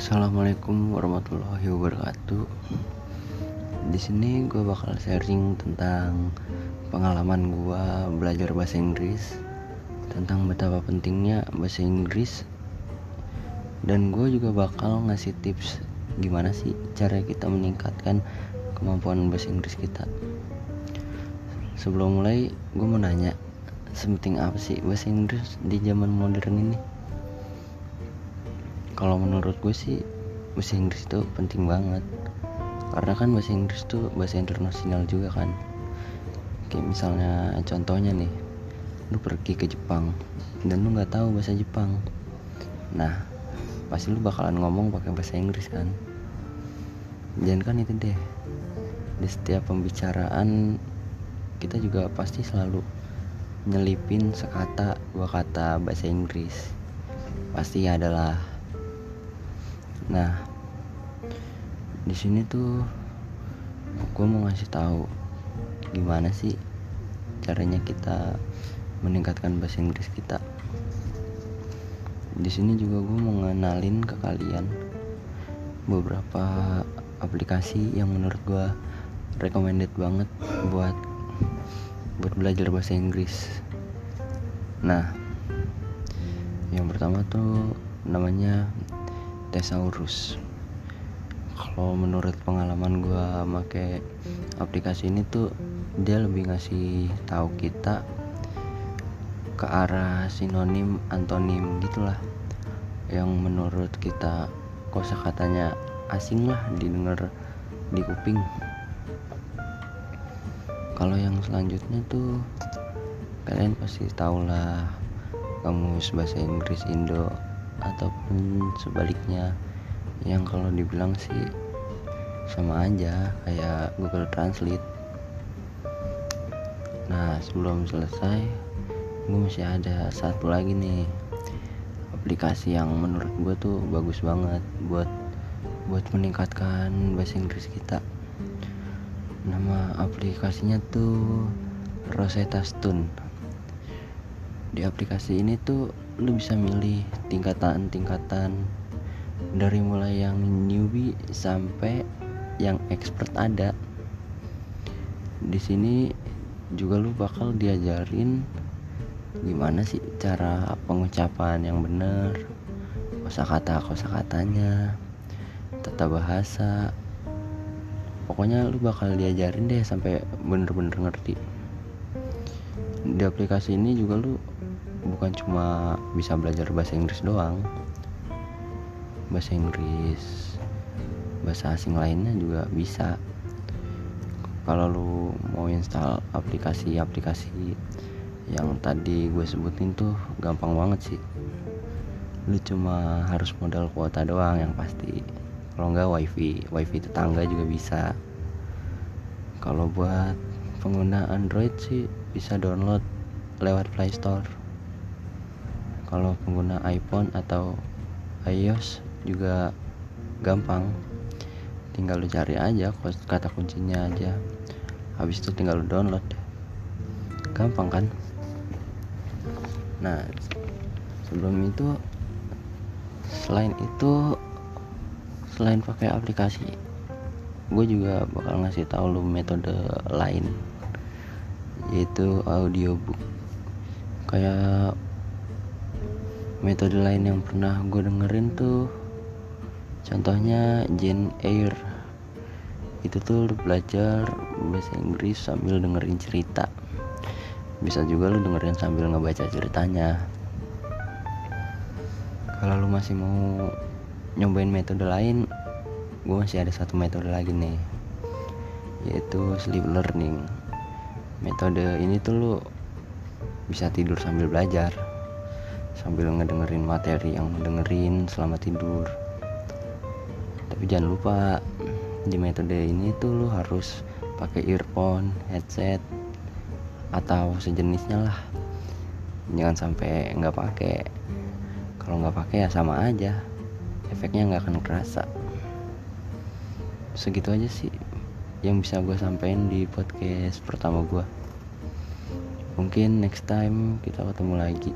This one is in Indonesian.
Assalamualaikum warahmatullahi wabarakatuh. Di sini gue bakal sharing tentang pengalaman gue belajar bahasa Inggris, tentang betapa pentingnya bahasa Inggris, dan gue juga bakal ngasih tips gimana sih cara kita meningkatkan kemampuan bahasa Inggris kita. Sebelum mulai, gue mau nanya, sepenting apa sih bahasa Inggris di zaman modern ini? Kalau menurut gue sih bahasa Inggris itu penting banget. Karena kan bahasa Inggris tuh bahasa internasional juga kan. Kayak misalnya contohnya nih lu pergi ke Jepang dan lu nggak tahu bahasa Jepang. Nah pasti lu bakalan ngomong pakai bahasa Inggris kan. Dan kan itu deh. Di setiap pembicaraan kita juga pasti selalu nyelipin sekata dua kata bahasa Inggris. Pasti adalah nah di sini tuh gue mau ngasih tahu gimana sih caranya kita meningkatkan bahasa Inggris kita. Di sini juga gue mau ngenalin ke kalian beberapa aplikasi yang menurut gue recommended banget buat buat belajar bahasa Inggris. Nah yang pertama tuh namanya Thesaurus. Kalau menurut pengalaman gue make aplikasi ini tuh dia lebih ngasih tahu kita ke arah sinonim antonim gitulah. Yang menurut kita kosa katanya asing lah didengar di kuping. Kalau yang selanjutnya tuh kalian pasti tahu lah kamus bahasa Inggris Indo ataupun sebaliknya. Yang kalau dibilang sih sama aja kayak Google Translate. Nah sebelum selesai gue masih ada satu lagi nih. Aplikasi yang menurut gue tuh bagus banget buat buat meningkatkan bahasa Inggris kita. Nama aplikasinya tuh Rosetta Stone. Di aplikasi ini tuh lu bisa milih tingkatan-tingkatan dari mulai yang newbie sampai yang expert ada. Di sini juga lu bakal diajarin gimana sih cara pengucapan yang benar kosakata kosakatanya tata bahasa. Pokoknya lu bakal diajarin deh sampai bener-bener ngerti. Di aplikasi ini juga lu bukan cuma bisa belajar bahasa Inggris doang. Bahasa Inggris bahasa asing lainnya juga bisa. Kalau lu mau install aplikasi-aplikasi yang tadi gue sebutin tuh gampang banget sih. Lu cuma harus modal kuota doang yang pasti. Kalau enggak wifi wifi tetangga juga bisa. Kalau buat pengguna Android sih bisa download lewat Play Store kalau pengguna iPhone atau iOS juga gampang. Tinggal lu cari aja kata kuncinya aja. Habis itu tinggal lu download gampang kan? Nah sebelum itu selain itu selain pakai aplikasi gue juga bakal ngasih tahu lu metode lain yaitu audiobook. Kayak metode lain yang pernah gue dengerin tuh contohnya Jane Eyre. Itu tuh lu belajar bahasa Inggris sambil dengerin cerita. Bisa juga lu dengerin sambil ngebaca ceritanya. Kalau lu masih mau nyobain metode lain gue masih ada satu metode lagi nih yaitu sleep learning. Metode ini tuh lu bisa tidur sambil belajar sambil ngedengerin materi yang dengerin selama tidur. Tapi jangan lupa di metode ini tuh lu harus pakai earphone headset atau sejenisnya lah. Jangan sampai nggak pakai. Kalau nggak pakai ya sama aja. Efeknya nggak akan kerasa. Segitu aja sih yang bisa gue sampaikan di podcast pertama gue mungkin next time kita ketemu lagi